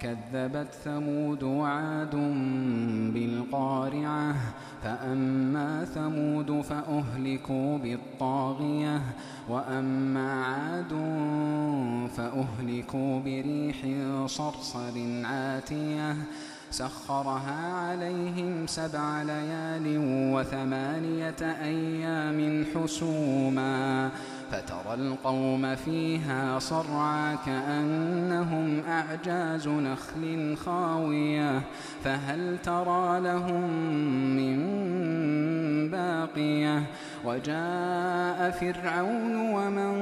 كذبت ثمود وعاد بالقارعة فأما ثمود فأهلكوا بالطاغية وأما عاد فأهلكوا بريح صرصر عاتية. سخرها عليهم سبع ليال وثمانية أيام حسوما. فترى القوم فيها صرعى كأنهم أعجاز نخل خاوية فهل ترى لهم من باقية؟ وجاء فرعون ومن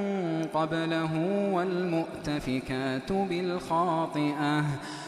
قبله والمؤتفكات بالخاطئة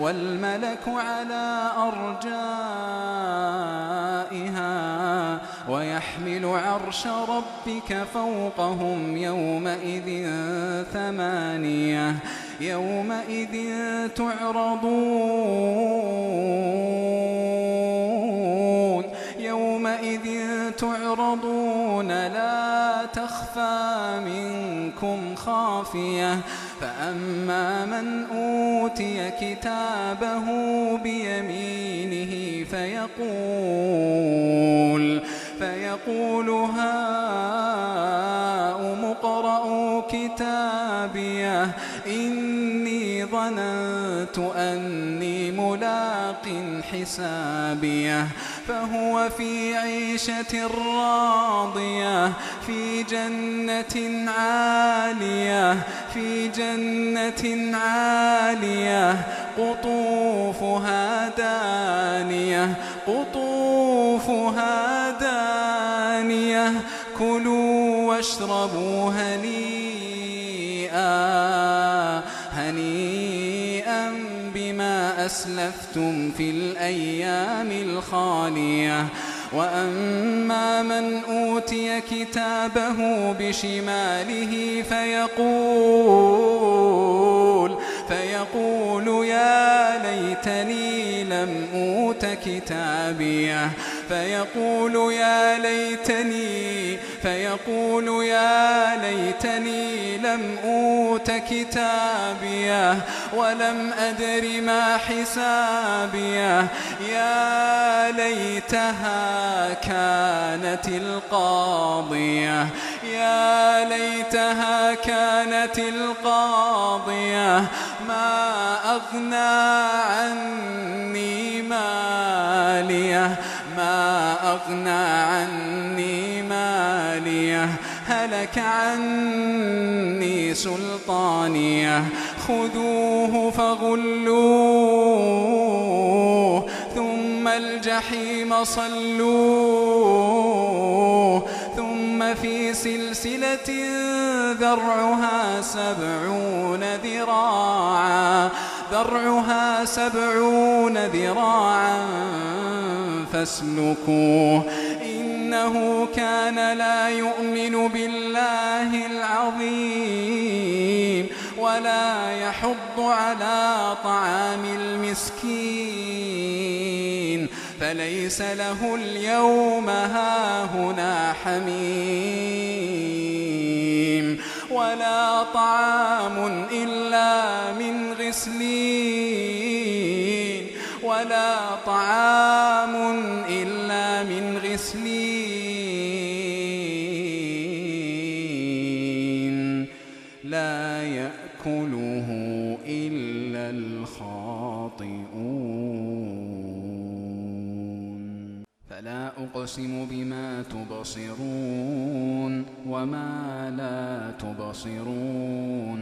والملك على أرجائها ويحمل عرش ربك فوقهم يومئذ ثمانية يومئذ تعرضون. خافية. فأما من أوتي كتابه بيمينه فيقول فيقول هاؤم اقرءوا كتابيه إني ظننت أني ملاق حسابيه فهو في عيشة راضية في جنة عالية في جنة عالية قطوفها دانية قطوفها دانية. كلوا واشربوا هنيئا. أسلفتم في الأيام الخالية. وأما من أوتي كتابه بشماله فيقول فيقول يا ليتني لم أوت كتابيه. فيقول يا ليتني فيقول يا ليتني لم أوت كتابيه. ولم أدر ما حسابيه. يا ليتها كانت القاضية. يا ليتها كانت القاضية. ما أغنى عني مالية. ما أغنى عني مالية. هلك عني سلطانية. خذوه فغلوه. ثم الجحيم صلوه. في سلسلة ذرعها سبعون ذراعا ذرعها سبعون ذراعا فاسلكوه. إنه كان لا يؤمن بالله العظيم ولا يحض على طعام المسكين. فليس له اليوم هاهنا حميم ولا طعام إلا من غسلين ولا طعام إلا من غسلين لا يأكله إلا الخاطئون فلا أقسم بما تبصرون وما لا تبصرون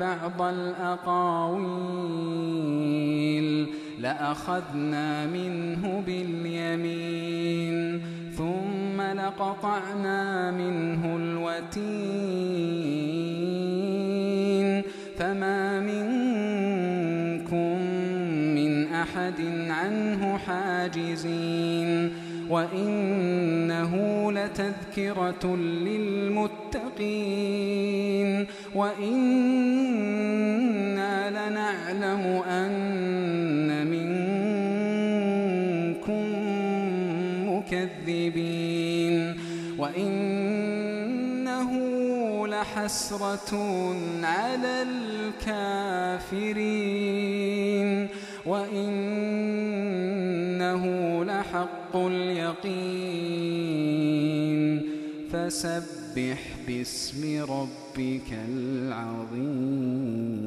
بعض الأقاويل لأخذنا منه باليمين ثم لقطعنا منه الوتين. فما منكم من أحد عنه حاجزين. وإنه لتذكرة للمتقين وإنا لنعلم أن منكم مكذبين وإنه لحسرة على الكافرين وإنه لحق اليقين. فسبح باسم ربك العظيم.